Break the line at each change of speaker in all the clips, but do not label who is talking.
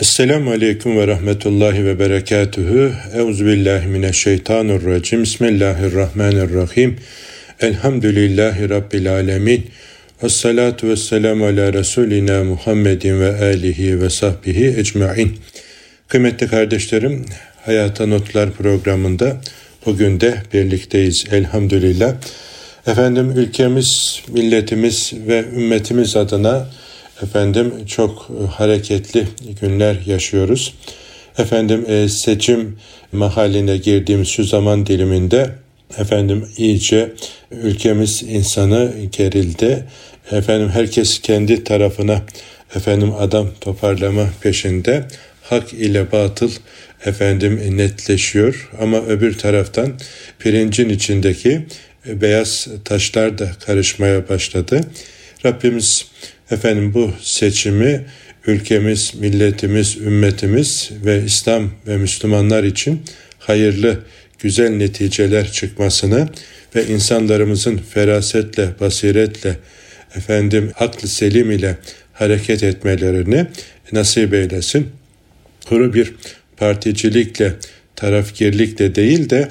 Esselamu Aleyküm ve Rahmetullahi ve Berekatühü. Euzubillahimineşşeytanirracim. Bismillahirrahmanirrahim. Elhamdülillahi Rabbil Alemin. Ve salatu ve selamu ala Resulina Muhammedin ve alihi ve sahbihi ecmain. Kıymetli kardeşlerim, Hayata Notlar programında bugün de birlikteyiz elhamdülillah. Efendim ülkemiz, milletimiz ve ümmetimiz adına efendim çok hareketli günler yaşıyoruz. Efendim e, seçim mahaline girdiğimiz şu zaman diliminde efendim iyice ülkemiz insanı gerildi. Efendim herkes kendi tarafına efendim adam toparlama peşinde. Hak ile batıl efendim netleşiyor ama öbür taraftan pirincin içindeki beyaz taşlar da karışmaya başladı. Rabbimiz efendim bu seçimi ülkemiz, milletimiz, ümmetimiz ve İslam ve Müslümanlar için hayırlı, güzel neticeler çıkmasını ve insanlarımızın ferasetle, basiretle, efendim aklı selim ile hareket etmelerini nasip eylesin. Kuru bir particilikle, tarafgirlikle değil de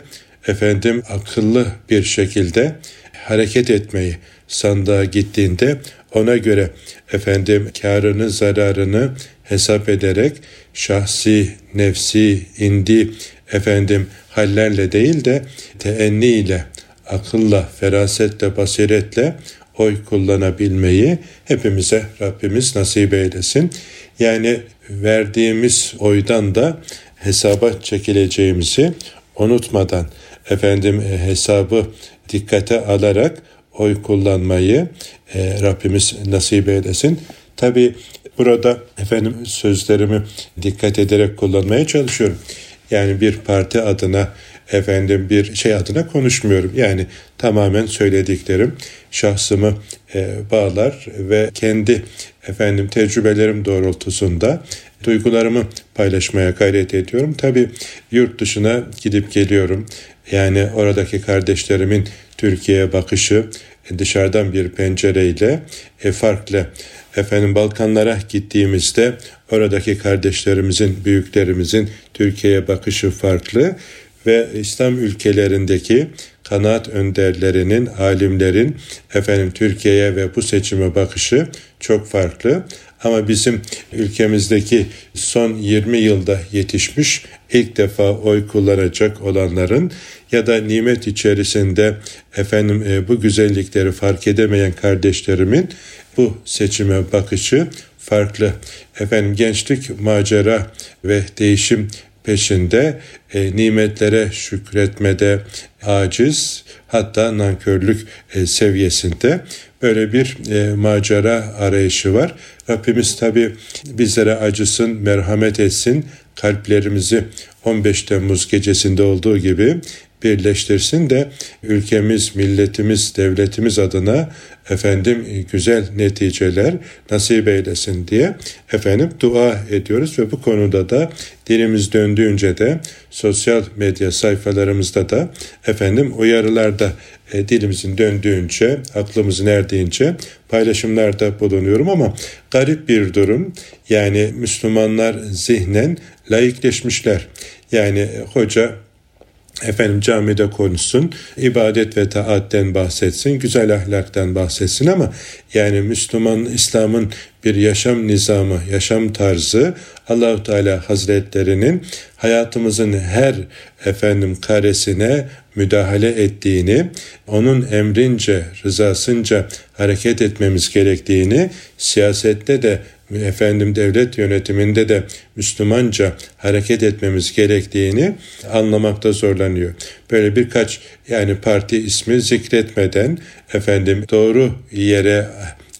efendim akıllı bir şekilde hareket etmeyi sandığa gittiğinde ona göre efendim karını zararını hesap ederek şahsi, nefsi, indi efendim hallerle değil de teenni ile, akılla, ferasetle, basiretle oy kullanabilmeyi hepimize Rabbimiz nasip eylesin. Yani verdiğimiz oydan da hesaba çekileceğimizi unutmadan efendim hesabı dikkate alarak oy kullanmayı e, Rabbimiz nasip eylesin. Tabi burada efendim sözlerimi dikkat ederek kullanmaya çalışıyorum. Yani bir parti adına efendim bir şey adına konuşmuyorum. Yani tamamen söylediklerim şahsımı e, bağlar ve kendi efendim tecrübelerim doğrultusunda duygularımı paylaşmaya gayret ediyorum. Tabi yurt dışına gidip geliyorum. Yani oradaki kardeşlerimin Türkiye'ye bakışı dışarıdan bir pencereyle e, farklı. Efendim Balkanlara gittiğimizde oradaki kardeşlerimizin, büyüklerimizin Türkiye'ye bakışı farklı ve İslam ülkelerindeki kanaat önderlerinin, alimlerin efendim Türkiye'ye ve bu seçime bakışı çok farklı. Ama bizim ülkemizdeki son 20 yılda yetişmiş ilk defa oy kullanacak olanların ya da nimet içerisinde efendim e, bu güzellikleri fark edemeyen kardeşlerimin bu seçime bakışı farklı. Efendim gençlik macera ve değişim peşinde e, nimetlere şükretmede aciz hatta nankörlük e, seviyesinde böyle bir e, macera arayışı var. Rabbimiz tabi bizlere acısın, merhamet etsin, kalplerimizi 15 Temmuz gecesinde olduğu gibi birleştirsin de ülkemiz, milletimiz, devletimiz adına efendim güzel neticeler nasip eylesin diye efendim dua ediyoruz ve bu konuda da dilimiz döndüğünce de sosyal medya sayfalarımızda da efendim uyarılarda e, dilimizin döndüğünce, aklımızın erdiğince paylaşımlarda bulunuyorum ama garip bir durum. Yani Müslümanlar zihnen laikleşmişler. Yani hoca efendim camide konuşsun, ibadet ve taatten bahsetsin, güzel ahlaktan bahsetsin ama yani Müslüman İslam'ın bir yaşam nizamı, yaşam tarzı Allahu Teala Hazretlerinin hayatımızın her efendim karesine müdahale ettiğini, onun emrince, rızasınca hareket etmemiz gerektiğini, siyasette de efendim devlet yönetiminde de Müslümanca hareket etmemiz gerektiğini anlamakta zorlanıyor. Böyle birkaç yani parti ismi zikretmeden efendim doğru yere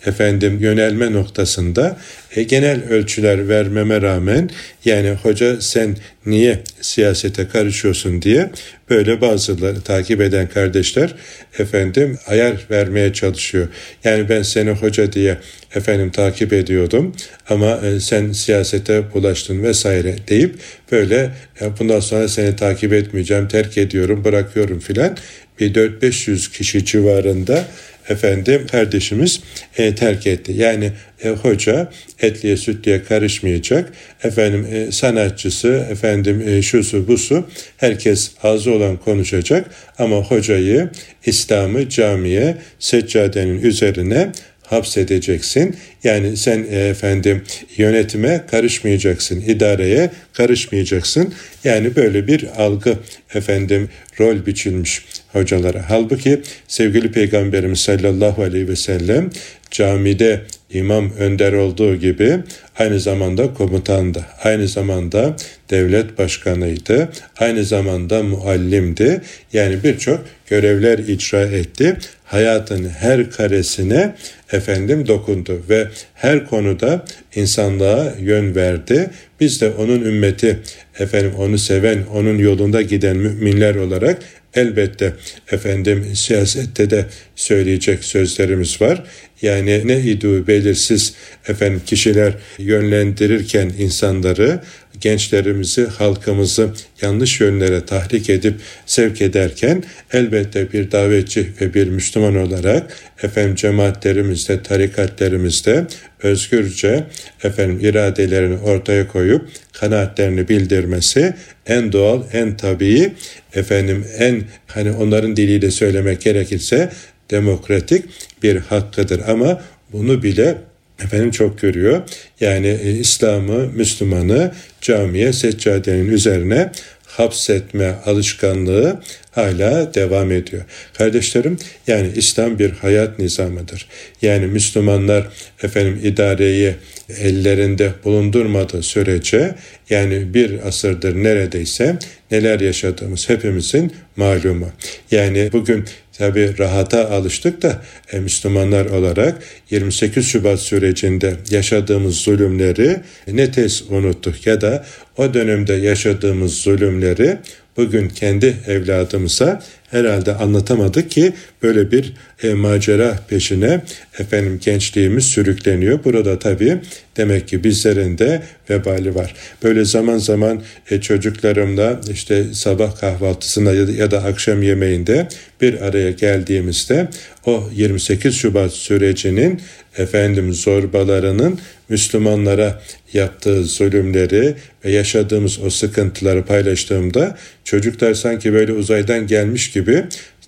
efendim yönelme noktasında e, genel ölçüler vermeme rağmen yani hoca sen niye siyasete karışıyorsun diye böyle bazıları takip eden kardeşler efendim ayar vermeye çalışıyor. Yani ben seni hoca diye efendim takip ediyordum ama e, sen siyasete bulaştın vesaire deyip böyle e, bundan sonra seni takip etmeyeceğim, terk ediyorum, bırakıyorum filan bir 4-500 kişi civarında efendim kardeşimiz e, terk etti. Yani e, hoca etliye sütliye karışmayacak. Efendim e, sanatçısı, efendim e, şusu busu herkes ağzı olan konuşacak ama hocayı İslam'ı camiye seccadenin üzerine hapsedeceksin. Yani sen e, efendim yönetime karışmayacaksın, idareye karışmayacaksın. Yani böyle bir algı efendim rol biçilmiş hocalara. Halbuki sevgili Peygamberimiz sallallahu aleyhi ve sellem camide imam önder olduğu gibi aynı zamanda komutandı. Aynı zamanda devlet başkanıydı. Aynı zamanda muallimdi. Yani birçok görevler icra etti. Hayatın her karesine efendim dokundu ve her konuda insanlığa yön verdi. Biz de onun ümmeti efendim onu seven, onun yolunda giden müminler olarak elbette efendim siyasette de söyleyecek sözlerimiz var. Yani ne idû belirsiz efendim kişiler yönlendirirken insanları, gençlerimizi, halkımızı yanlış yönlere tahrik edip sevk ederken elbette bir davetçi ve bir Müslüman olarak efendim cemaatlerimizde, tarikatlerimizde özgürce efendim iradelerini ortaya koyup kanaatlerini bildirmesi en doğal, en tabii, efendim en hani onların diliyle söylemek gerekirse demokratik bir hakkıdır ama bunu bile efendim çok görüyor. Yani e, İslam'ı, Müslüman'ı camiye seccadenin üzerine hapsetme alışkanlığı hala devam ediyor. Kardeşlerim yani İslam bir hayat nizamıdır. Yani Müslümanlar efendim idareyi ellerinde bulundurmadığı sürece yani bir asırdır neredeyse neler yaşadığımız hepimizin malumu. Yani bugün Tabi rahata alıştık da e, Müslümanlar olarak 28 Şubat sürecinde yaşadığımız zulümleri ne tez unuttuk ya da o dönemde yaşadığımız zulümleri bugün kendi evladımıza herhalde anlatamadık ki böyle bir e, macera peşine efendim gençliğimiz sürükleniyor. Burada tabii demek ki bizlerin de vebali var. Böyle zaman zaman e, çocuklarımla işte sabah kahvaltısında ya da, ya da akşam yemeğinde bir araya geldiğimizde o 28 Şubat sürecinin efendim zorbalarının Müslümanlara yaptığı zulümleri ve yaşadığımız o sıkıntıları paylaştığımda çocuklar sanki böyle uzaydan gelmiş gibi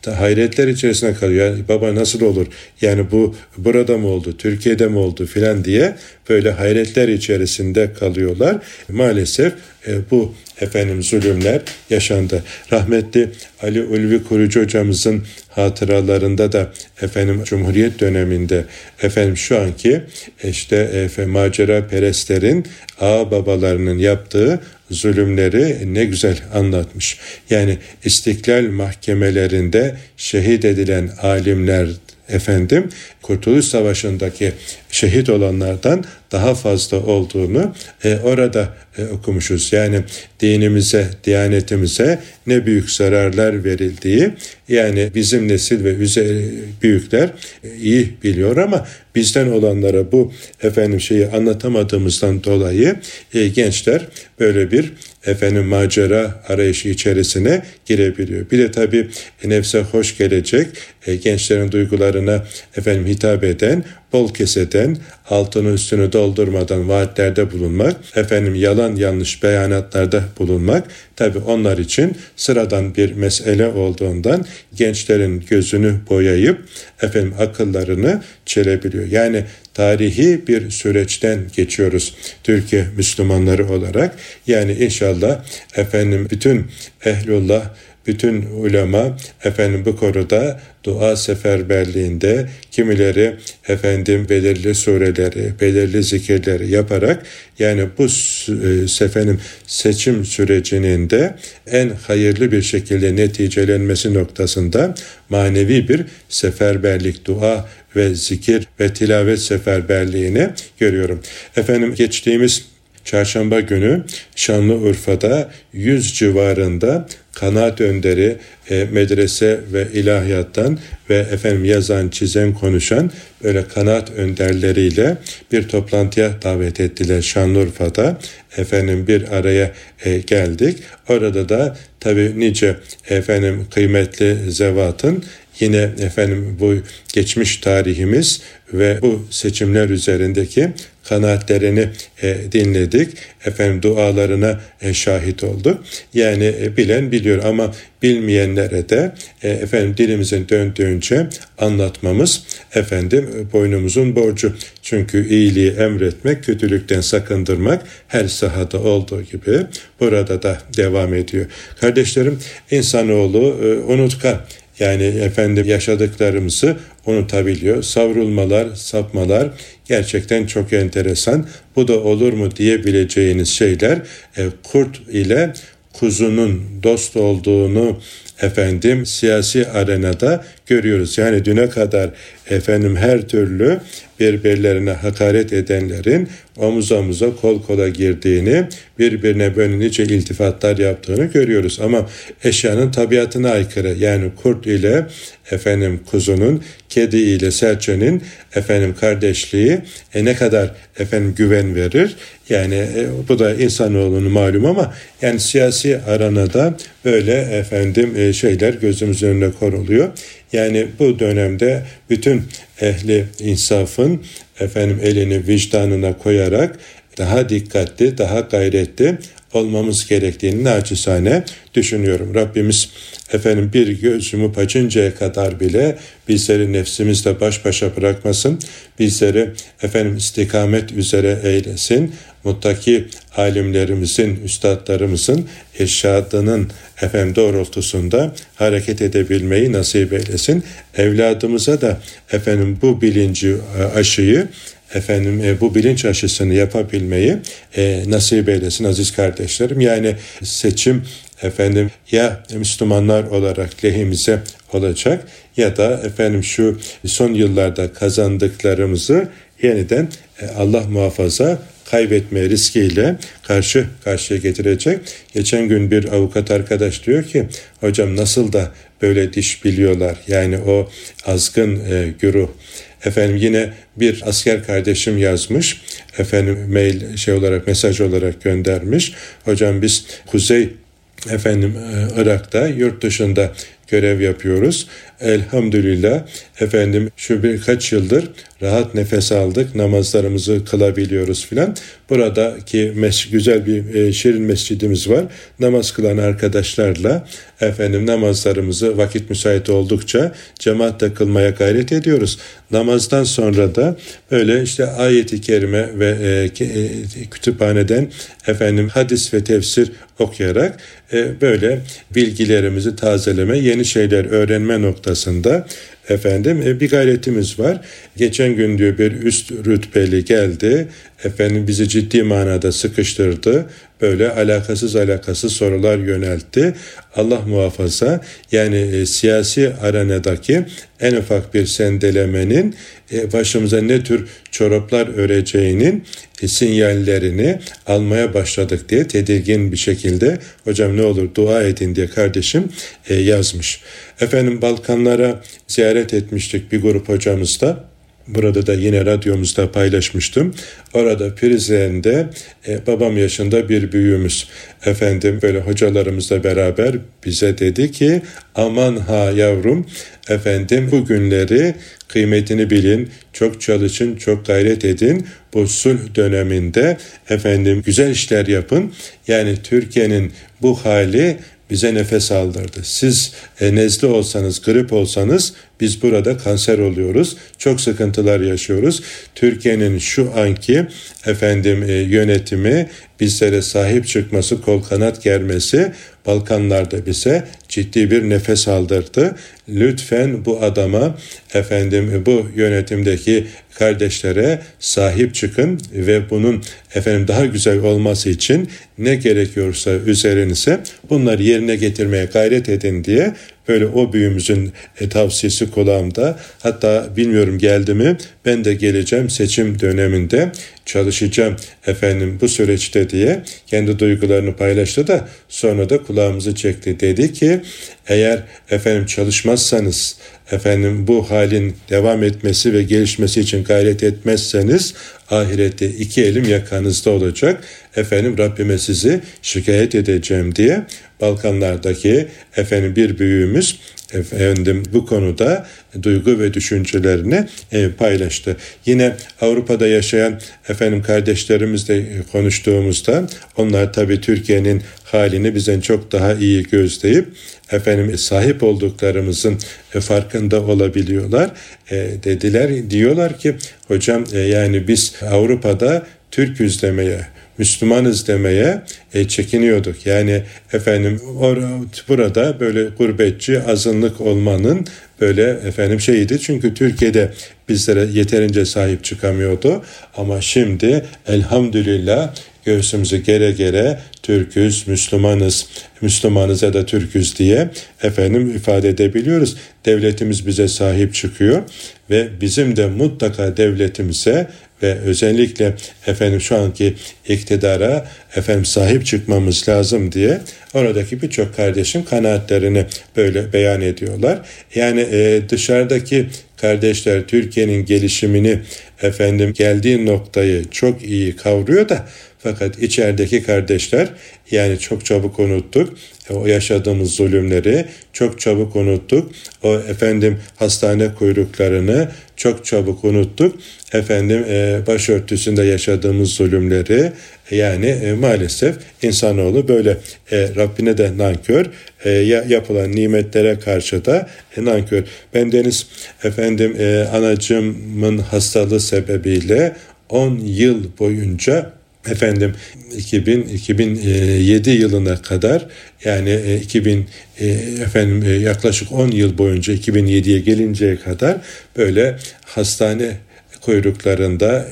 hayretler içerisine kalıyor. Yani baba nasıl olur? Yani bu burada mı oldu? Türkiye'de mi oldu filan diye böyle hayretler içerisinde kalıyorlar. Maalesef e, bu efendim zulümler yaşandı. Rahmetli Ali Ulvi Kurucu hocamızın hatıralarında da efendim Cumhuriyet döneminde efendim şu anki işte efendim, macera perestlerin ağ babalarının yaptığı zulümleri ne güzel anlatmış. Yani istiklal mahkemelerinde şehit edilen alimler efendim Kurtuluş Savaşı'ndaki şehit olanlardan daha fazla olduğunu e, orada e, okumuşuz. Yani dinimize, diyanetimize ne büyük zararlar verildiği yani bizim nesil ve üzeri büyükler e, iyi biliyor ama bizden olanlara bu efendim şeyi anlatamadığımızdan dolayı e, gençler böyle bir efendim macera arayışı içerisine girebiliyor. Bir de tabii nefse hoş gelecek e, gençlerin duygularına efendim hitap eden bol keseden altını üstünü doldurmadan vaatlerde bulunmak, efendim yalan yanlış beyanatlarda bulunmak tabi onlar için sıradan bir mesele olduğundan gençlerin gözünü boyayıp efendim akıllarını çelebiliyor. Yani tarihi bir süreçten geçiyoruz Türkiye Müslümanları olarak. Yani inşallah efendim bütün ehlullah bütün ulema efendim bu konuda dua seferberliğinde kimileri efendim belirli sureleri, belirli zikirleri yaparak yani bu e, efendim seçim sürecinin de en hayırlı bir şekilde neticelenmesi noktasında manevi bir seferberlik, dua ve zikir ve tilavet seferberliğini görüyorum. Efendim geçtiğimiz Çarşamba günü Şanlıurfa'da 100 civarında kanaat önderi e, medrese ve ilahiyattan ve efendim yazan, çizen, konuşan böyle kanaat önderleriyle bir toplantıya davet ettiler Şanlıurfa'da. Efendim bir araya e, geldik. Orada da tabi nice efendim kıymetli zevatın yine efendim bu geçmiş tarihimiz ve bu seçimler üzerindeki kanaatlerini e, dinledik. Efendim dualarına e, şahit olduk. Yani e, bilen biliyor ama bilmeyenlere de e, efendim dilimizin döndüğünce anlatmamız efendim e, boynumuzun borcu. Çünkü iyiliği emretmek, kötülükten sakındırmak her sahada olduğu gibi burada da devam ediyor. Kardeşlerim insanoğlu e, unutkan yani efendim yaşadıklarımızı unutabiliyor. Savrulmalar, sapmalar gerçekten çok enteresan. Bu da olur mu diyebileceğiniz şeyler e, kurt ile kuzunun dost olduğunu efendim siyasi arenada görüyoruz. Yani düne kadar efendim her türlü birbirlerine hakaret edenlerin omuz omuza kol kola girdiğini, birbirine böyle nice iltifatlar yaptığını görüyoruz. Ama eşyanın tabiatına aykırı. Yani kurt ile efendim kuzunun, kedi ile serçenin efendim kardeşliği e, ne kadar efendim güven verir. Yani e, bu da insanoğlunun malum ama yani siyasi aranada böyle efendim e, şeyler gözümüzün önüne koruluyor. Yani bu dönemde bütün ehli insafın efendim elini vicdanına koyarak daha dikkatli, daha gayretli olmamız gerektiğini naçizane düşünüyorum. Rabbimiz efendim bir göz yumup açıncaya kadar bile bizleri nefsimizle baş başa bırakmasın. Bizleri efendim istikamet üzere eylesin. Muttaki alimlerimizin, üstadlarımızın irşadının efendim doğrultusunda hareket edebilmeyi nasip eylesin. Evladımıza da efendim bu bilinci aşıyı efendim e, bu bilinç aşısını yapabilmeyi e, nasip eylesin aziz kardeşlerim. Yani seçim efendim ya Müslümanlar olarak lehimize olacak ya da efendim şu son yıllarda kazandıklarımızı yeniden e, Allah muhafaza kaybetme riskiyle karşı karşıya getirecek. Geçen gün bir avukat arkadaş diyor ki hocam nasıl da böyle diş biliyorlar yani o azgın e, güruh Efendim yine bir asker kardeşim yazmış. Efendim mail şey olarak mesaj olarak göndermiş. Hocam biz Kuzey efendim e, Irak'ta yurt dışında görev yapıyoruz. Elhamdülillah efendim şu birkaç yıldır rahat nefes aldık, namazlarımızı kılabiliyoruz filan. Buradaki mes güzel bir e, şirin mescidimiz var. Namaz kılan arkadaşlarla efendim namazlarımızı vakit müsait oldukça cemaatle kılmaya gayret ediyoruz. Namazdan sonra da öyle işte ayeti kerime ve e, e, kütüphaneden efendim hadis ve tefsir okuyarak e, böyle bilgilerimizi tazeleme, yeni şeyler öğrenme noktasında efendim e, bir gayretimiz var. Geçen gün diyor bir üst rütbeli geldi. Efendim bizi ciddi manada sıkıştırdı. Böyle alakasız alakasız sorular yöneltti. Allah muhafaza yani e, siyasi arenadaki en ufak bir sendelemenin e, başımıza ne tür çoraplar öreceğinin e, sinyallerini almaya başladık diye tedirgin bir şekilde hocam ne olur dua edin diye kardeşim e, yazmış. Efendim Balkanlara ziyaret etmiştik bir grup hocamız da. Burada da yine radyomuzda paylaşmıştım. Orada Prizren'de e, babam yaşında bir büyüğümüz efendim böyle hocalarımızla beraber bize dedi ki aman ha yavrum efendim bu günleri kıymetini bilin, çok çalışın, çok gayret edin. Bu sulh döneminde efendim güzel işler yapın. Yani Türkiye'nin bu hali bize nefes aldırdı. Siz e, nezle olsanız, grip olsanız biz burada kanser oluyoruz. Çok sıkıntılar yaşıyoruz. Türkiye'nin şu anki efendim e, yönetimi bizlere sahip çıkması, kol kanat germesi Balkanlarda bize ciddi bir nefes aldırdı. Lütfen bu adama efendim bu yönetimdeki kardeşlere sahip çıkın ve bunun efendim daha güzel olması için ne gerekiyorsa üzerinize bunları yerine getirmeye gayret edin diye böyle o büyüğümüzün e, tavsiyesi kulağımda. Hatta bilmiyorum geldi mi ben de geleceğim seçim döneminde çalışacağım efendim bu süreçte diye kendi duygularını paylaştı da sonra da kulağımızı çekti. Dedi ki eğer efendim çalışmazsanız efendim bu halin devam etmesi ve gelişmesi için gayret etmezseniz ahirette iki elim yakanızda olacak. Efendim Rabbime sizi şikayet edeceğim diye Balkanlardaki efendim bir büyüğümüz efendim bu konuda duygu ve düşüncelerini e, paylaştı. Yine Avrupa'da yaşayan efendim kardeşlerimizle konuştuğumuzda onlar tabii Türkiye'nin halini bizden çok daha iyi gözleyip efendim sahip olduklarımızın e, farkında olabiliyorlar. E, dediler diyorlar ki hocam e, yani biz Avrupa'da Türk demeye Müslümanız demeye e, çekiniyorduk. Yani efendim or, burada böyle gurbetçi azınlık olmanın böyle efendim şeydi. Çünkü Türkiye'de bizlere yeterince sahip çıkamıyordu. Ama şimdi elhamdülillah göğsümüzü gere gere Türküz, Müslümanız, Müslümanız ya da Türküz diye efendim ifade edebiliyoruz. Devletimiz bize sahip çıkıyor ve bizim de mutlaka devletimize ve özellikle efendim şu anki iktidara efendim sahip çıkmamız lazım diye oradaki birçok kardeşim kanaatlerini böyle beyan ediyorlar. Yani e, dışarıdaki kardeşler Türkiye'nin gelişimini efendim geldiği noktayı çok iyi kavruyor da fakat içerideki kardeşler yani çok çabuk unuttuk o yaşadığımız zulümleri çok çabuk unuttuk. O efendim hastane kuyruklarını çok çabuk unuttuk. Efendim e, başörtüsünde yaşadığımız zulümleri yani e, maalesef insanoğlu böyle e, Rabbine de nankör e, yapılan nimetlere karşı da e, nankör. Ben Deniz efendim e, anacımın hastalığı sebebiyle 10 yıl boyunca efendim 2000 2007 yılına kadar yani 2000 e, e, efendim e, yaklaşık 10 yıl boyunca 2007'ye gelinceye kadar böyle hastane kuyruklarında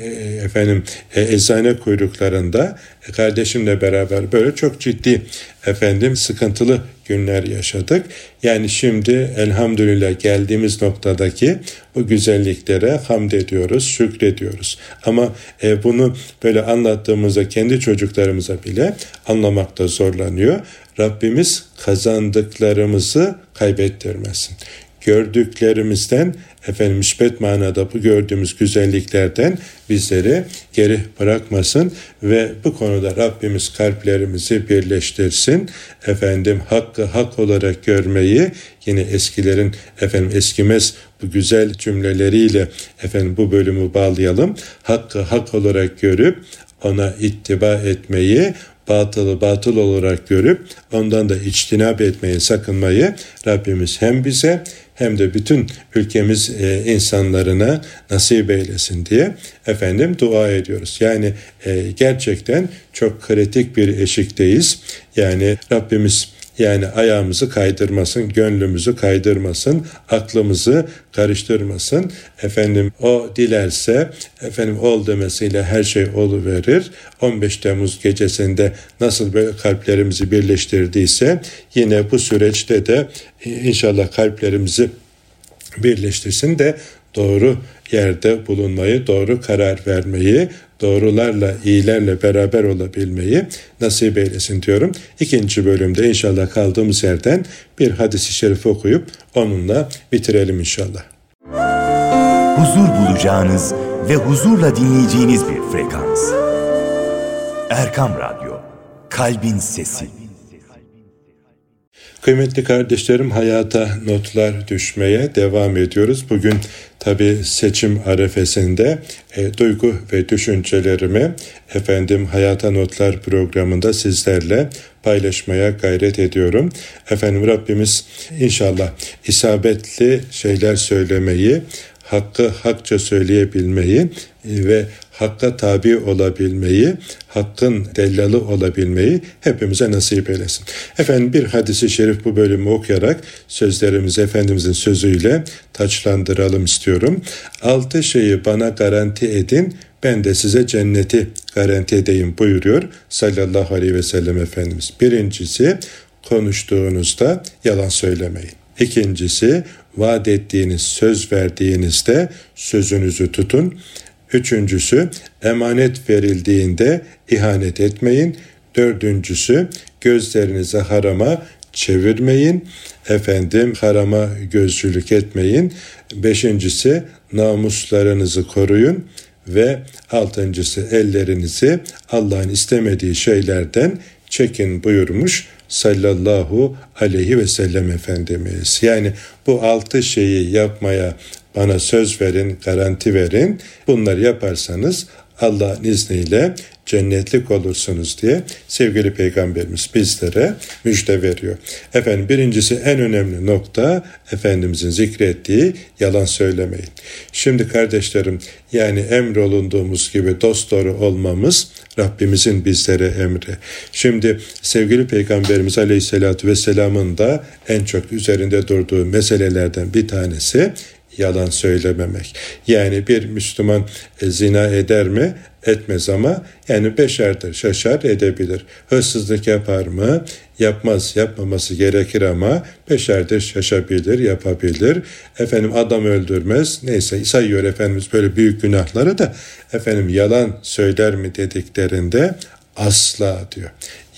efendim eczane kuyruklarında kardeşimle beraber böyle çok ciddi efendim sıkıntılı günler yaşadık. Yani şimdi elhamdülillah geldiğimiz noktadaki bu güzelliklere hamd ediyoruz, şükrediyoruz. Ama e, bunu böyle anlattığımızda kendi çocuklarımıza bile anlamakta zorlanıyor. Rabbimiz kazandıklarımızı kaybettirmesin gördüklerimizden efendim müspet manada bu gördüğümüz güzelliklerden bizleri geri bırakmasın ve bu konuda Rabbimiz kalplerimizi birleştirsin. Efendim hakkı hak olarak görmeyi yine eskilerin efendim eskimez bu güzel cümleleriyle efendim bu bölümü bağlayalım. Hakkı hak olarak görüp ona ittiba etmeyi, batılı batıl olarak görüp ondan da içtinab etmeyi, sakınmayı Rabbimiz hem bize hem de bütün ülkemiz e, insanlarına nasip eylesin diye efendim dua ediyoruz. Yani e, gerçekten çok kritik bir eşikteyiz. Yani Rabbimiz yani ayağımızı kaydırmasın, gönlümüzü kaydırmasın, aklımızı karıştırmasın. Efendim o dilerse efendim ol demesiyle her şey verir. 15 Temmuz gecesinde nasıl böyle kalplerimizi birleştirdiyse yine bu süreçte de inşallah kalplerimizi birleştirsin de doğru yerde bulunmayı, doğru karar vermeyi, doğrularla, iyilerle beraber olabilmeyi nasip eylesin diyorum. İkinci bölümde inşallah kaldığımız yerden bir hadisi şerif okuyup onunla bitirelim inşallah.
Huzur bulacağınız ve huzurla dinleyeceğiniz bir frekans. Erkam Radyo, Kalbin Sesi.
Kıymetli kardeşlerim hayata notlar düşmeye devam ediyoruz. Bugün tabi seçim arefesinde e, duygu ve düşüncelerimi efendim hayata notlar programında sizlerle paylaşmaya gayret ediyorum. Efendim Rabbimiz inşallah isabetli şeyler söylemeyi, hakkı hakça söyleyebilmeyi e, ve hakka tabi olabilmeyi, hakkın dellalı olabilmeyi hepimize nasip eylesin. Efendim bir hadisi şerif bu bölümü okuyarak sözlerimizi Efendimizin sözüyle taçlandıralım istiyorum. Altı şeyi bana garanti edin, ben de size cenneti garanti edeyim buyuruyor sallallahu aleyhi ve sellem Efendimiz. Birincisi konuştuğunuzda yalan söylemeyin. İkincisi vaat ettiğiniz söz verdiğinizde sözünüzü tutun. Üçüncüsü emanet verildiğinde ihanet etmeyin. Dördüncüsü gözlerinizi harama çevirmeyin. Efendim harama gözcülük etmeyin. Beşincisi namuslarınızı koruyun ve altıncısı ellerinizi Allah'ın istemediği şeylerden çekin buyurmuş sallallahu aleyhi ve sellem Efendimiz. Yani bu altı şeyi yapmaya bana söz verin, garanti verin. Bunları yaparsanız Allah'ın izniyle cennetlik olursunuz diye sevgili peygamberimiz bizlere müjde veriyor. Efendim birincisi en önemli nokta Efendimizin zikrettiği yalan söylemeyin. Şimdi kardeşlerim yani emrolunduğumuz gibi dost doğru olmamız Rabbimizin bizlere emri. Şimdi sevgili Peygamberimiz Aleyhisselatü Vesselam'ın da en çok üzerinde durduğu meselelerden bir tanesi yalan söylememek. Yani bir Müslüman e, zina eder mi? Etmez ama yani beşerdir, şaşar edebilir. Hırsızlık yapar mı? Yapmaz, yapmaması gerekir ama beşerdir, şaşabilir, yapabilir. Efendim adam öldürmez. Neyse sayıyor Efendimiz böyle büyük günahları da efendim yalan söyler mi dediklerinde asla diyor.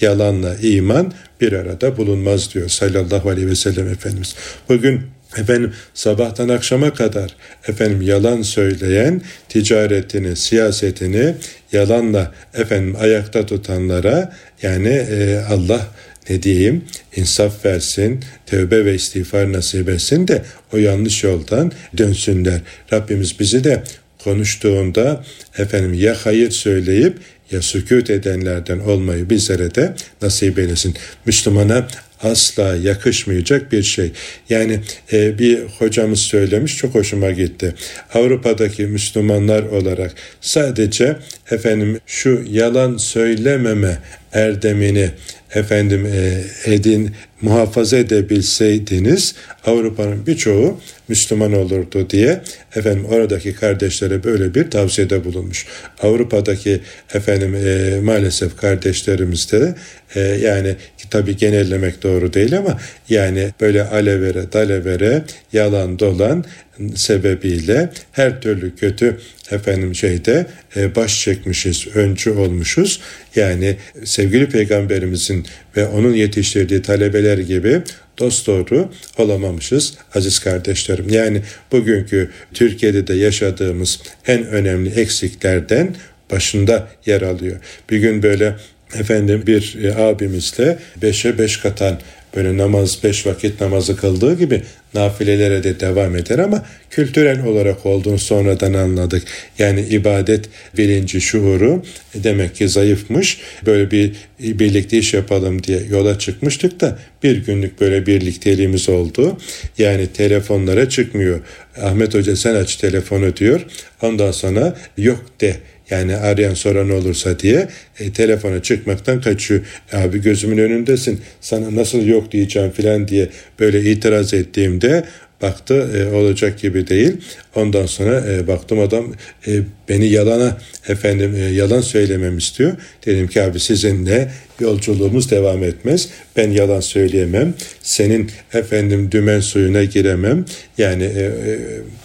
Yalanla iman bir arada bulunmaz diyor sallallahu aleyhi ve sellem Efendimiz. Bugün efendim sabahtan akşama kadar efendim yalan söyleyen ticaretini, siyasetini yalanla efendim ayakta tutanlara yani e, Allah ne diyeyim insaf versin, tövbe ve istiğfar nasip etsin de o yanlış yoldan dönsünler. Rabbimiz bizi de konuştuğunda efendim ya hayır söyleyip ya sükut edenlerden olmayı bizlere de nasip eylesin. Müslümana asla yakışmayacak bir şey. Yani e, bir hocamız söylemiş çok hoşuma gitti. Avrupa'daki Müslümanlar olarak sadece efendim şu yalan söylememe erdemini efendim e, edin muhafaza edebilseydiniz Avrupa'nın birçoğu Müslüman olurdu diye efendim oradaki kardeşlere böyle bir tavsiyede bulunmuş. Avrupa'daki efendim e, maalesef kardeşlerimizde e, yani tabi genellemek doğru değil ama yani böyle alevere dalevere yalan dolan sebebiyle her türlü kötü efendim şeyde e, baş çekmişiz, öncü olmuşuz. Yani sevgili peygamberimizin ve onun yetiştirdiği talebeler gibi dost doğru olamamışız aziz kardeşlerim. Yani bugünkü Türkiye'de de yaşadığımız en önemli eksiklerden başında yer alıyor. Bir gün böyle efendim bir e, abimizle beşe beş katan böyle namaz beş vakit namazı kıldığı gibi nafilelere de devam eder ama kültürel olarak olduğunu sonradan anladık. Yani ibadet bilinci, şuuru demek ki zayıfmış. Böyle bir birlikte iş yapalım diye yola çıkmıştık da bir günlük böyle birlikteliğimiz oldu. Yani telefonlara çıkmıyor. Ahmet Hoca sen aç telefonu diyor. Ondan sonra yok de yani arayan soran olursa diye e, telefona çıkmaktan kaçıyor. Abi gözümün önündesin sana nasıl yok diyeceğim filan diye böyle itiraz ettiğimde baktı e, olacak gibi değil. Ondan sonra e, baktım adam e, beni yalana efendim e, yalan söylemem istiyor. Dedim ki abi sizinle yolculuğumuz devam etmez. Ben yalan söyleyemem. Senin efendim dümen suyuna giremem. Yani e, e,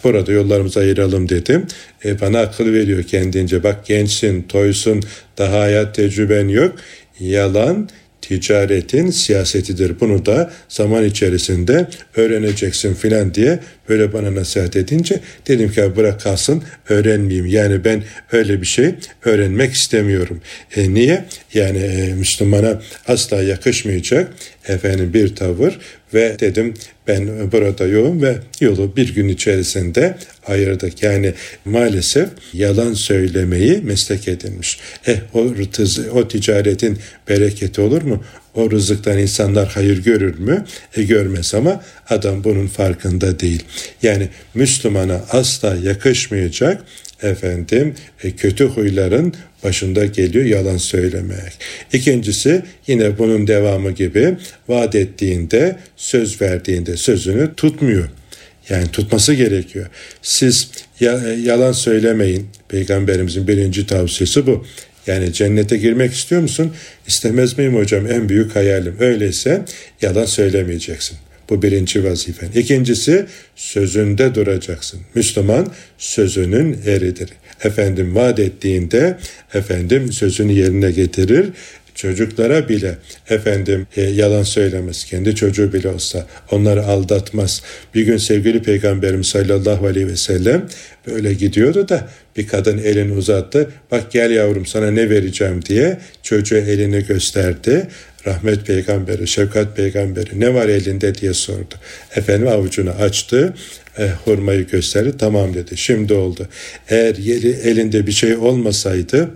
burada yollarımızı ayıralım dedim. E, bana akıl veriyor kendince. Bak gençsin, toysun, daha hayat tecrüben yok. Yalan ticaretin siyasetidir. Bunu da zaman içerisinde öğreneceksin filan diye böyle bana nasihat edince dedim ki bırak kalsın öğrenmeyeyim. Yani ben öyle bir şey öğrenmek istemiyorum. E niye? Yani e, Müslümana asla yakışmayacak efendim bir tavır ve dedim ben burada yoğum ve yolu bir gün içerisinde ayırdık. Yani maalesef yalan söylemeyi meslek edinmiş. Eh o, o ticaretin bereketi olur mu? O rızıktan insanlar hayır görür mü? E görmez ama adam bunun farkında değil. Yani Müslümana asla yakışmayacak efendim e, kötü huyların başında geliyor yalan söylemek. İkincisi yine bunun devamı gibi vaat ettiğinde söz verdiğinde sözünü tutmuyor. Yani tutması gerekiyor. Siz yalan söylemeyin. Peygamberimizin birinci tavsiyesi bu. Yani cennete girmek istiyor musun? İstemez miyim hocam? En büyük hayalim. Öyleyse yalan söylemeyeceksin. Bu birinci vazifen. İkincisi sözünde duracaksın. Müslüman sözünün eridir. Efendim vaat ettiğinde efendim sözünü yerine getirir. çocuklara bile efendim e, yalan söylemez. Kendi çocuğu bile olsa onları aldatmaz. Bir gün sevgili Peygamberimiz sallallahu aleyhi ve sellem böyle gidiyordu da bir kadın elini uzattı. Bak gel yavrum sana ne vereceğim diye çocuğa elini gösterdi. Rahmet peygamberi, şefkat peygamberi ne var elinde diye sordu. Efendim avucunu açtı, e, hurmayı gösterdi. Tamam dedi. Şimdi oldu. Eğer yeri, elinde bir şey olmasaydı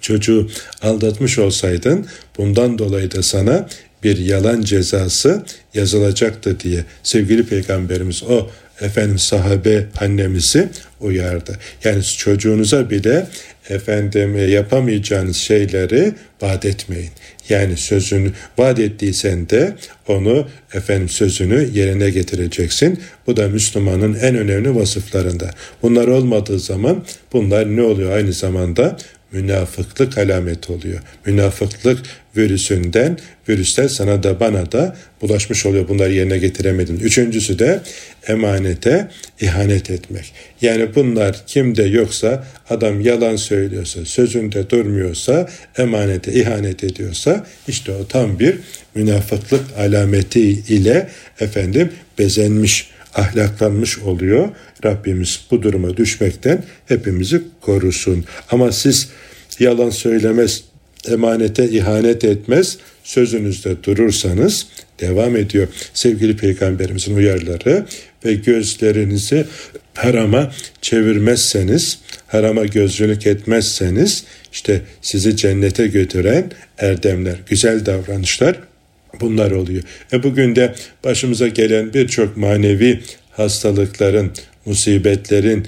çocuğu aldatmış olsaydın bundan dolayı da sana bir yalan cezası yazılacaktı diye sevgili peygamberimiz o efendim sahabe annemizi uyardı. Yani çocuğunuza bile efendim e, yapamayacağınız şeyleri vaat etmeyin. Yani sözünü vaat ettiysen de onu efendim sözünü yerine getireceksin. Bu da Müslümanın en önemli vasıflarında. Bunlar olmadığı zaman bunlar ne oluyor aynı zamanda? Münafıklık alameti oluyor. Münafıklık virüsünden, virüsler sana da bana da bulaşmış oluyor. Bunları yerine getiremedin. Üçüncüsü de emanete ihanet etmek. Yani bunlar kimde yoksa adam yalan söylüyorsa, sözünde durmuyorsa, emanete ihanet ediyorsa işte o tam bir münafıklık alameti ile efendim bezenmiş ahlaklanmış oluyor. Rabbimiz bu duruma düşmekten hepimizi korusun. Ama siz yalan söylemez, emanete ihanet etmez, sözünüzde durursanız devam ediyor. Sevgili peygamberimizin uyarıları ve gözlerinizi harama çevirmezseniz, harama gözcülük etmezseniz işte sizi cennete götüren erdemler, güzel davranışlar bunlar oluyor. E bugün de başımıza gelen birçok manevi hastalıkların, musibetlerin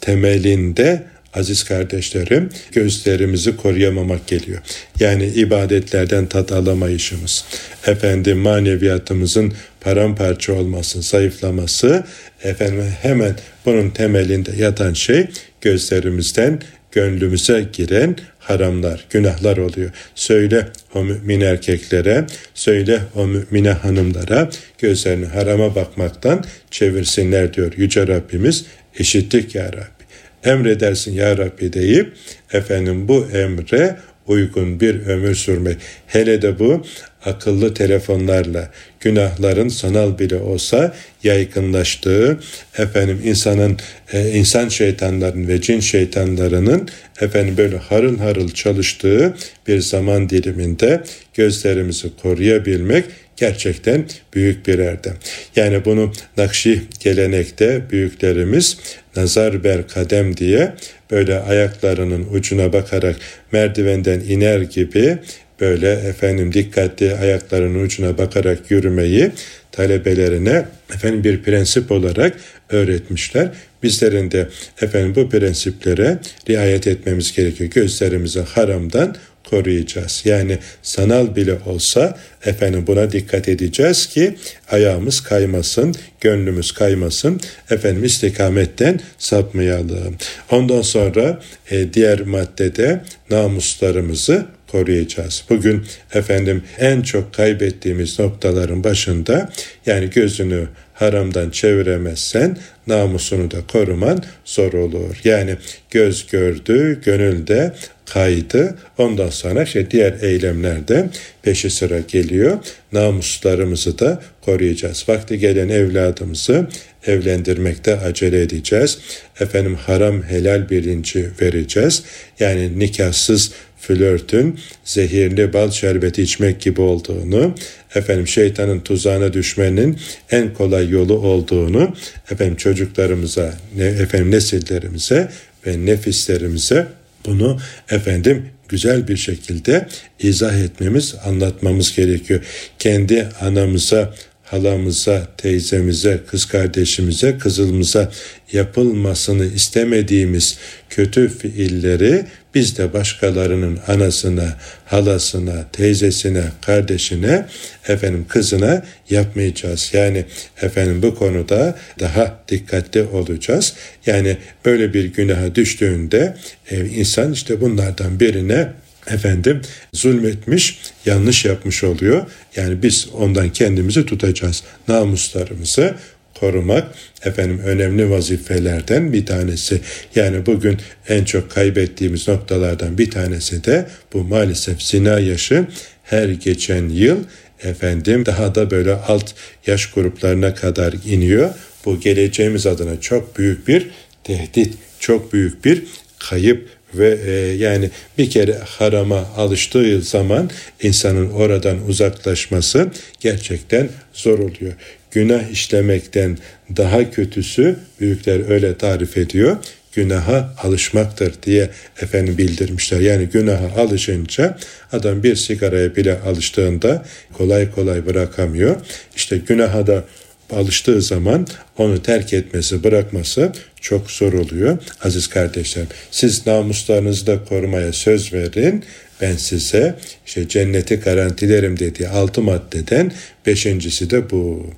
temelinde aziz kardeşlerim gözlerimizi koruyamamak geliyor. Yani ibadetlerden tat alamayışımız, efendim maneviyatımızın paramparça olması, zayıflaması, efendim hemen bunun temelinde yatan şey gözlerimizden gönlümüze giren haramlar, günahlar oluyor. Söyle o mümin erkeklere, söyle o mümine hanımlara gözlerini harama bakmaktan çevirsinler diyor Yüce Rabbimiz. İşittik ya Rabbi. Emredersin ya Rabbi deyip efendim bu emre uygun bir ömür sürmek. Hele de bu akıllı telefonlarla günahların sanal bile olsa yaygınlaştığı efendim insanın e, insan şeytanların ve cin şeytanlarının efendim böyle harıl harıl çalıştığı bir zaman diliminde gözlerimizi koruyabilmek gerçekten büyük bir erdem. Yani bunu Nakşi gelenekte büyüklerimiz nazar ber kadem diye böyle ayaklarının ucuna bakarak merdivenden iner gibi böyle efendim dikkatli ayaklarının ucuna bakarak yürümeyi talebelerine efendim bir prensip olarak öğretmişler. Bizlerin de efendim bu prensiplere riayet etmemiz gerekiyor. Gözlerimizi haramdan koruyacağız. Yani sanal bile olsa efendim buna dikkat edeceğiz ki ayağımız kaymasın, gönlümüz kaymasın, efendim istikametten sapmayalım. Ondan sonra e, diğer maddede namuslarımızı koruyacağız. Bugün efendim en çok kaybettiğimiz noktaların başında yani gözünü haramdan çeviremezsen namusunu da koruman zor olur. Yani göz gördü, gönülde kaydı. Ondan sonra işte diğer eylemlerde peşi sıra geliyor. Namuslarımızı da koruyacağız. Vakti gelen evladımızı evlendirmekte acele edeceğiz. Efendim haram helal bilinci vereceğiz. Yani nikahsız flörtün zehirli bal şerbeti içmek gibi olduğunu, efendim şeytanın tuzağına düşmenin en kolay yolu olduğunu, efendim çocuklarımıza, ne, efendim nesillerimize ve nefislerimize bunu efendim güzel bir şekilde izah etmemiz, anlatmamız gerekiyor. Kendi anamıza, halamıza, teyzemize, kız kardeşimize, kızılımıza yapılmasını istemediğimiz kötü fiilleri biz de başkalarının anasına, halasına, teyzesine, kardeşine, efendim kızına yapmayacağız. Yani efendim bu konuda daha dikkatli olacağız. Yani böyle bir günaha düştüğünde e, insan işte bunlardan birine efendim zulmetmiş, yanlış yapmış oluyor. Yani biz ondan kendimizi tutacağız. Namuslarımızı korumak efendim önemli vazifelerden bir tanesi. Yani bugün en çok kaybettiğimiz noktalardan bir tanesi de bu maalesef zina yaşı her geçen yıl efendim daha da böyle alt yaş gruplarına kadar iniyor. Bu geleceğimiz adına çok büyük bir tehdit, çok büyük bir kayıp ve e, yani bir kere harama alıştığı zaman insanın oradan uzaklaşması gerçekten zor oluyor. Günah işlemekten daha kötüsü büyükler öyle tarif ediyor günaha alışmaktır diye efendim bildirmişler. Yani günaha alışınca adam bir sigaraya bile alıştığında kolay kolay bırakamıyor. İşte günaha da alıştığı zaman onu terk etmesi, bırakması çok zor oluyor. Aziz kardeşlerim, siz namuslarınızı da korumaya söz verin. Ben size işte cenneti garantilerim dediği altı maddeden beşincisi de bu.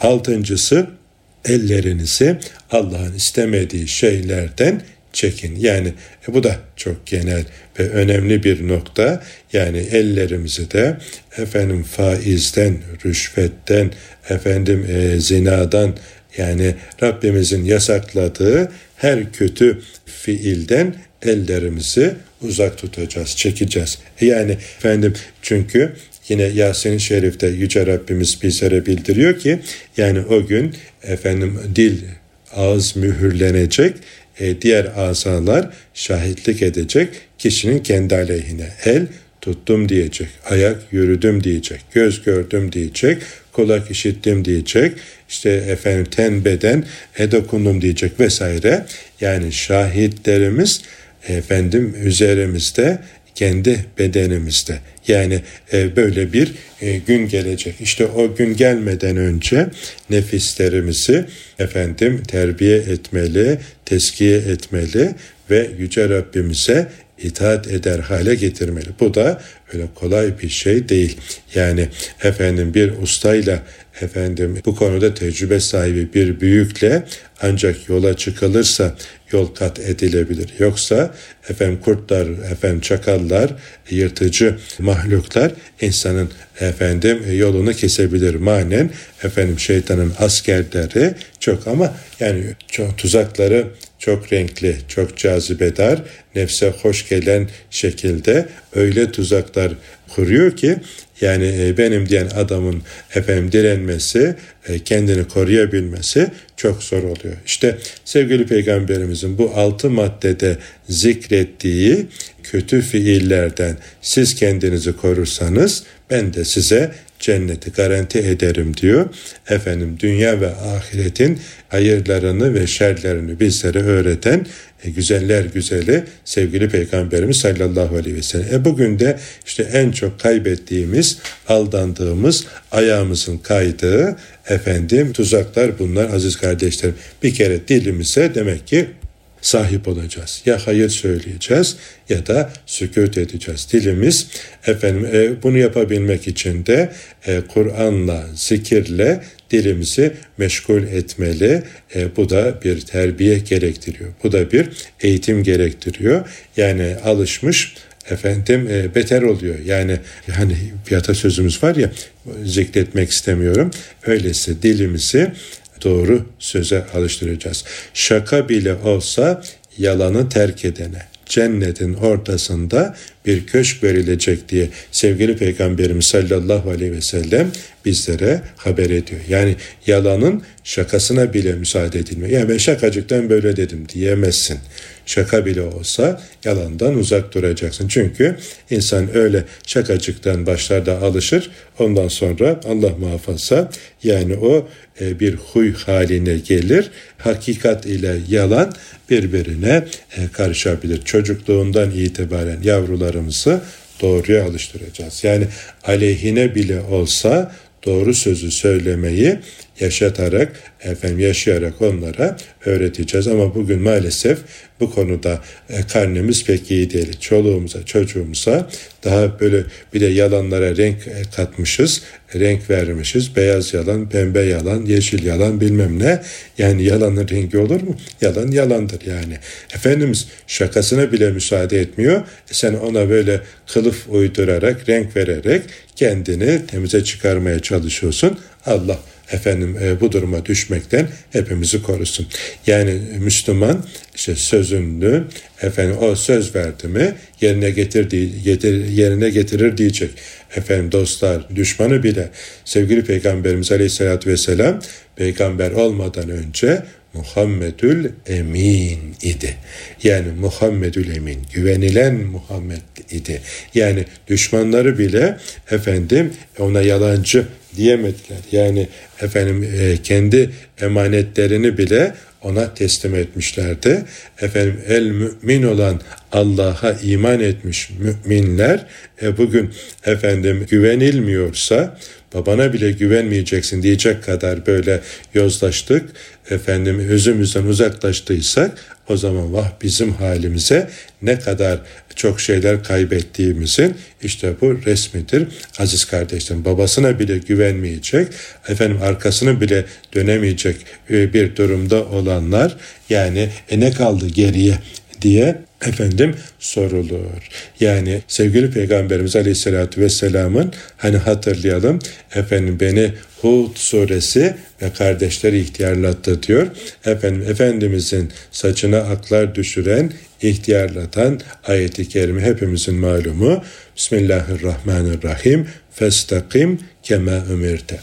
Altıncısı ellerinizi Allah'ın istemediği şeylerden çekin. Yani e, bu da çok genel ve önemli bir nokta. Yani ellerimizi de efendim faizden, rüşvetten, efendim e, zinadan yani Rabbimizin yasakladığı her kötü fiilden ellerimizi uzak tutacağız, çekeceğiz. E, yani efendim çünkü Yine Yasin-i Şerif'te Yüce Rabbimiz bizlere bildiriyor ki yani o gün efendim dil, ağız mühürlenecek, e, diğer azalar şahitlik edecek kişinin kendi aleyhine. El tuttum diyecek, ayak yürüdüm diyecek, göz gördüm diyecek, kulak işittim diyecek, işte efendim ten beden e dokundum diyecek vesaire. Yani şahitlerimiz efendim üzerimizde kendi bedenimizde. Yani e, böyle bir e, gün gelecek. İşte o gün gelmeden önce nefislerimizi efendim terbiye etmeli, teskiye etmeli ve yüce Rabbimize itaat eder hale getirmeli. Bu da öyle kolay bir şey değil. Yani efendim bir ustayla efendim bu konuda tecrübe sahibi bir büyükle ancak yola çıkılırsa yol kat edilebilir. Yoksa efendim kurtlar, efendim çakallar, yırtıcı mahluklar insanın efendim yolunu kesebilir. Manen efendim şeytanın askerleri çok ama yani çok tuzakları çok renkli, çok cazibedar, nefse hoş gelen şekilde öyle tuzaklar kuruyor ki yani e, benim diyen adamın efendim direnmesi, e, kendini koruyabilmesi çok zor oluyor. İşte sevgili peygamberimizin bu altı maddede zikrettiği kötü fiillerden siz kendinizi korursanız ben de size cenneti garanti ederim diyor. Efendim dünya ve ahiretin hayırlarını ve şerlerini bizlere öğreten e, güzeller güzeli sevgili Peygamberimiz sallallahu aleyhi ve sellem. E bugün de işte en çok kaybettiğimiz, aldandığımız, ayağımızın kaydığı efendim tuzaklar bunlar aziz kardeşlerim. Bir kere dilimize demek ki sahip olacağız. Ya hayır söyleyeceğiz ya da sükut edeceğiz. Dilimiz efendim e, bunu yapabilmek için de e, Kur'an'la, zikirle dilimizi meşgul etmeli. E, bu da bir terbiye gerektiriyor. Bu da bir eğitim gerektiriyor. Yani alışmış efendim e, beter oluyor. Yani hani bir atasözümüz var ya zikretmek istemiyorum. Öyleyse dilimizi doğru söze alıştıracağız. Şaka bile olsa yalanı terk edene cennetin ortasında bir köşk verilecek diye sevgili Peygamberimiz sallallahu aleyhi ve sellem bizlere haber ediyor. Yani yalanın şakasına bile müsaade edilmiyor. Yani ben şakacıktan böyle dedim diyemezsin. Şaka bile olsa yalandan uzak duracaksın. Çünkü insan öyle şakacıktan başlar da alışır. Ondan sonra Allah muhafaza yani o e, bir huy haline gelir. Hakikat ile yalan birbirine e, karışabilir. Çocukluğundan itibaren yavrularımızı doğruya alıştıracağız. Yani aleyhine bile olsa doğru sözü söylemeyi yaşatarak, efendim yaşayarak onlara öğreteceğiz. Ama bugün maalesef bu konuda e, karnımız pek iyi değil. Çoluğumuza, çocuğumuza daha böyle bir de yalanlara renk e, katmışız, renk vermişiz. Beyaz yalan, pembe yalan, yeşil yalan bilmem ne. Yani yalanın rengi olur mu? Yalan yalandır yani. Efendimiz şakasına bile müsaade etmiyor. E sen ona böyle kılıf uydurarak, renk vererek kendini temize çıkarmaya çalışıyorsun. Allah efendim e, bu duruma düşmekten hepimizi korusun. Yani Müslüman işte sözünü efendim o söz verdi mi yerine getirdiği getir, yerine getirir diyecek. Efendim dostlar düşmanı bile sevgili Peygamberimiz Aleyhisselatü Vesselam peygamber olmadan önce Muhammedül Emin idi. Yani Muhammedül Emin, güvenilen Muhammed idi. Yani düşmanları bile efendim ona yalancı diyemediler. Yani efendim e, kendi emanetlerini bile ona teslim etmişlerdi. Efendim el mümin olan Allah'a iman etmiş müminler e, bugün efendim güvenilmiyorsa babana bile güvenmeyeceksin diyecek kadar böyle yozlaştık. Efendim özümüzden uzaklaştıysak o zaman vah bizim halimize ne kadar çok şeyler kaybettiğimizin işte bu resmidir. Aziz kardeşlerim babasına bile güvenmeyecek, efendim arkasını bile dönemeyecek e, bir durumda olanlar yani e ne kaldı geriye diye efendim sorulur. Yani sevgili Peygamberimiz Aleyhisselatü Vesselam'ın hani hatırlayalım efendim beni Hud suresi ve kardeşleri ihtiyarlattı diyor. Efendim Efendimizin saçına aklar düşüren ihtiyarlatan ayeti kerime hepimizin malumu. Bismillahirrahmanirrahim. Festakim kema ömürte.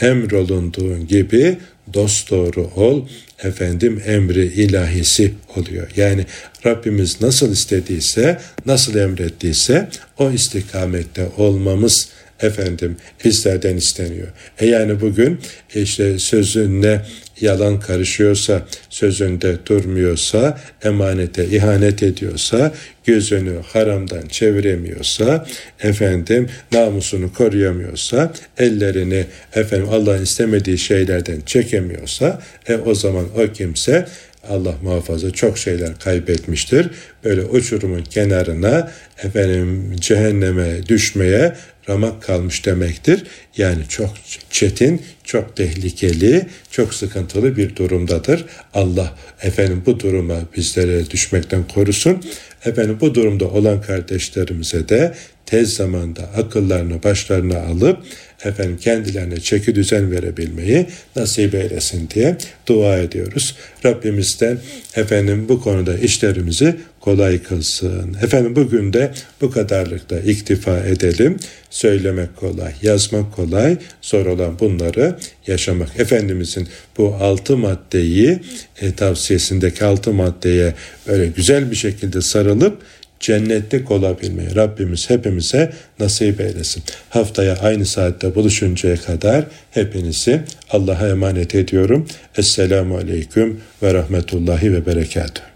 Emrolunduğun gibi dost doğru ol efendim emri ilahisi oluyor. Yani Rabbimiz nasıl istediyse, nasıl emrettiyse o istikamette olmamız efendim bizlerden isteniyor. E yani bugün işte sözünle yalan karışıyorsa, sözünde durmuyorsa, emanete ihanet ediyorsa, gözünü haramdan çeviremiyorsa, efendim namusunu koruyamıyorsa, ellerini efendim Allah'ın istemediği şeylerden çekemiyorsa, e o zaman o kimse Allah muhafaza çok şeyler kaybetmiştir. Böyle uçurumun kenarına efendim cehenneme düşmeye ramak kalmış demektir. Yani çok çetin, çok tehlikeli, çok sıkıntılı bir durumdadır. Allah efendim bu duruma bizlere düşmekten korusun. Efendim bu durumda olan kardeşlerimize de tez zamanda akıllarını başlarına alıp efendim kendilerine çeki düzen verebilmeyi nasip eylesin diye dua ediyoruz. Rabbimizden efendim bu konuda işlerimizi kolay kılsın. Efendim bugün de bu kadarlıkla iktifa edelim. Söylemek kolay, yazmak kolay, zor olan bunları yaşamak. Efendimizin bu altı maddeyi e, tavsiyesindeki altı maddeye öyle güzel bir şekilde sarılıp cennetlik olabilmeyi Rabbimiz hepimize nasip eylesin. Haftaya aynı saatte buluşuncaya kadar hepinizi Allah'a emanet ediyorum. Esselamu Aleyküm ve Rahmetullahi ve Berekatuhu.